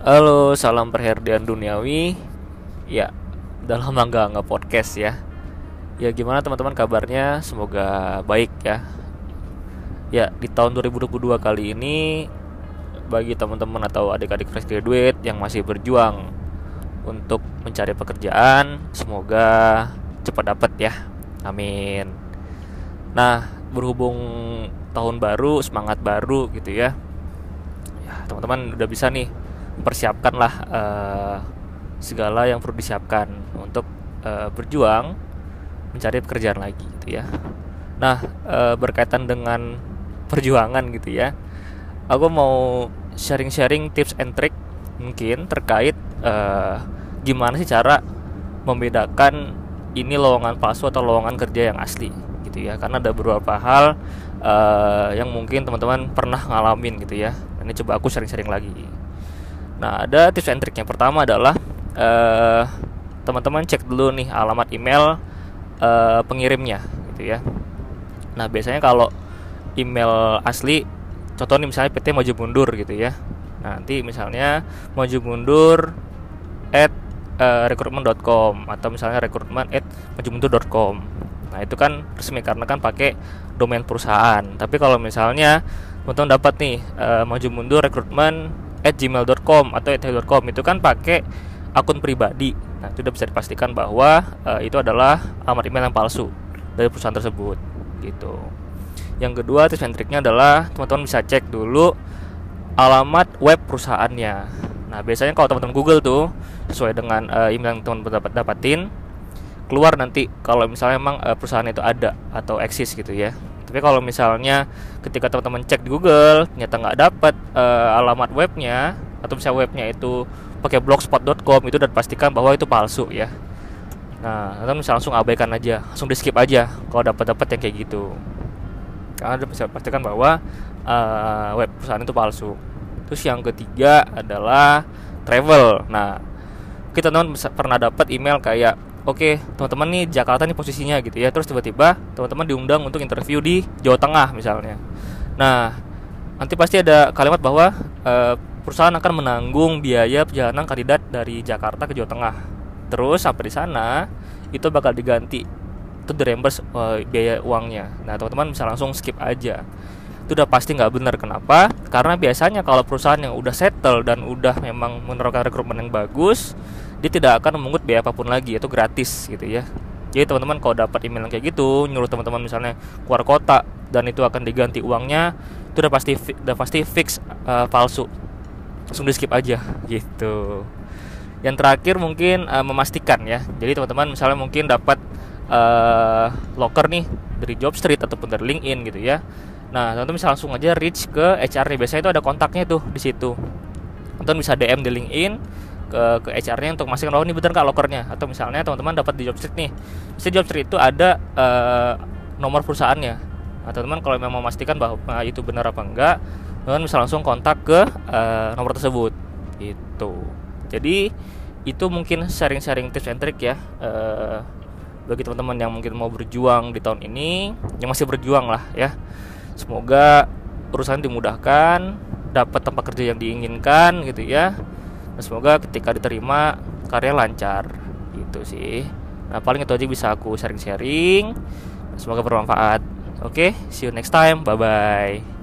Halo, salam perherdian duniawi. Ya, udah lama nggak nggak podcast ya. Ya gimana teman-teman kabarnya? Semoga baik ya. Ya di tahun 2022 kali ini bagi teman-teman atau adik-adik fresh graduate yang masih berjuang untuk mencari pekerjaan, semoga cepat dapat ya. Amin. Nah, berhubung tahun baru, semangat baru gitu ya. Ya, teman-teman udah bisa nih persiapkanlah uh, segala yang perlu disiapkan untuk uh, berjuang mencari pekerjaan lagi gitu ya. Nah, uh, berkaitan dengan perjuangan gitu ya. Aku mau sharing-sharing tips and trick mungkin terkait uh, gimana sih cara membedakan ini lowongan palsu atau lowongan kerja yang asli gitu ya. Karena ada beberapa hal uh, yang mungkin teman-teman pernah ngalamin gitu ya. Ini coba aku sharing-sharing lagi. Nah, ada tips and trick yang pertama adalah uh, teman-teman cek dulu nih alamat email uh, pengirimnya gitu ya. Nah, biasanya kalau email asli contoh nih misalnya PT maju mundur gitu ya. Nah, nanti misalnya maju mundur at uh, recruitment.com atau misalnya recruitment at majumundur.com. Nah, itu kan resmi karena kan pakai domain perusahaan. Tapi kalau misalnya teman-teman dapat nih uh, maju mundur recruitment at gmail.com atau @yahoo.com itu kan pakai akun pribadi. Nah, itu sudah bisa dipastikan bahwa uh, itu adalah alamat email yang palsu dari perusahaan tersebut. Gitu. Yang kedua, tips and triknya adalah teman-teman bisa cek dulu alamat web perusahaannya. Nah, biasanya kalau teman-teman Google tuh sesuai dengan uh, email yang teman-teman dapat dapatin keluar nanti kalau misalnya memang uh, perusahaan itu ada atau eksis gitu ya tapi kalau misalnya ketika teman-teman cek di Google ternyata nggak dapat uh, alamat webnya atau misalnya webnya itu pakai blogspot.com itu dan pastikan bahwa itu palsu ya. Nah teman bisa langsung abaikan aja langsung di skip aja kalau dapat dapat yang kayak gitu. Karena bisa pastikan bahwa uh, web perusahaan itu palsu. Terus yang ketiga adalah travel. Nah kita teman pernah dapat email kayak oke teman-teman nih Jakarta nih posisinya gitu ya. Terus tiba-tiba teman-teman diundang untuk interview di Jawa Tengah misalnya. Nah nanti pasti ada kalimat bahwa e, perusahaan akan menanggung biaya perjalanan kandidat dari Jakarta ke Jawa Tengah. Terus sampai di sana itu bakal diganti. Itu di reimburse e, biaya uangnya. Nah teman-teman bisa langsung skip aja. Itu udah pasti nggak benar. Kenapa? Karena biasanya kalau perusahaan yang udah settle dan udah memang menerapkan rekrutmen yang bagus dia tidak akan memungut biaya apa pun lagi itu gratis gitu ya. Jadi teman-teman kalau dapat email kayak gitu nyuruh teman-teman misalnya keluar kota dan itu akan diganti uangnya itu udah pasti udah pasti fix uh, palsu. Langsung di skip aja gitu. Yang terakhir mungkin uh, memastikan ya. Jadi teman-teman misalnya mungkin dapat uh, locker nih dari Jobstreet ataupun dari LinkedIn gitu ya. Nah teman-teman bisa langsung aja reach ke HR nya. Biasanya itu ada kontaknya tuh di situ. Teman-teman bisa DM di LinkedIn ke ke HR-nya untuk memastikan bahwa ini benar nggak lokernya? Atau misalnya teman-teman dapat di Jobstreet nih. Di Jobstreet itu ada uh, nomor perusahaannya. Nah, teman-teman kalau memang memastikan bahwa uh, itu benar apa enggak teman bisa langsung kontak ke uh, nomor tersebut. Itu jadi itu mungkin sharing-sharing tips and trick ya uh, bagi teman-teman yang mungkin mau berjuang di tahun ini yang masih berjuang lah ya. Semoga urusan dimudahkan dapat tempat kerja yang diinginkan gitu ya. nah, semoga ketika diterima karya lancar. Gitu sih. Nah paling itu aja bisa aku sharing-sharing. Semoga bermanfaat. Oke okay, see you next time. Bye bye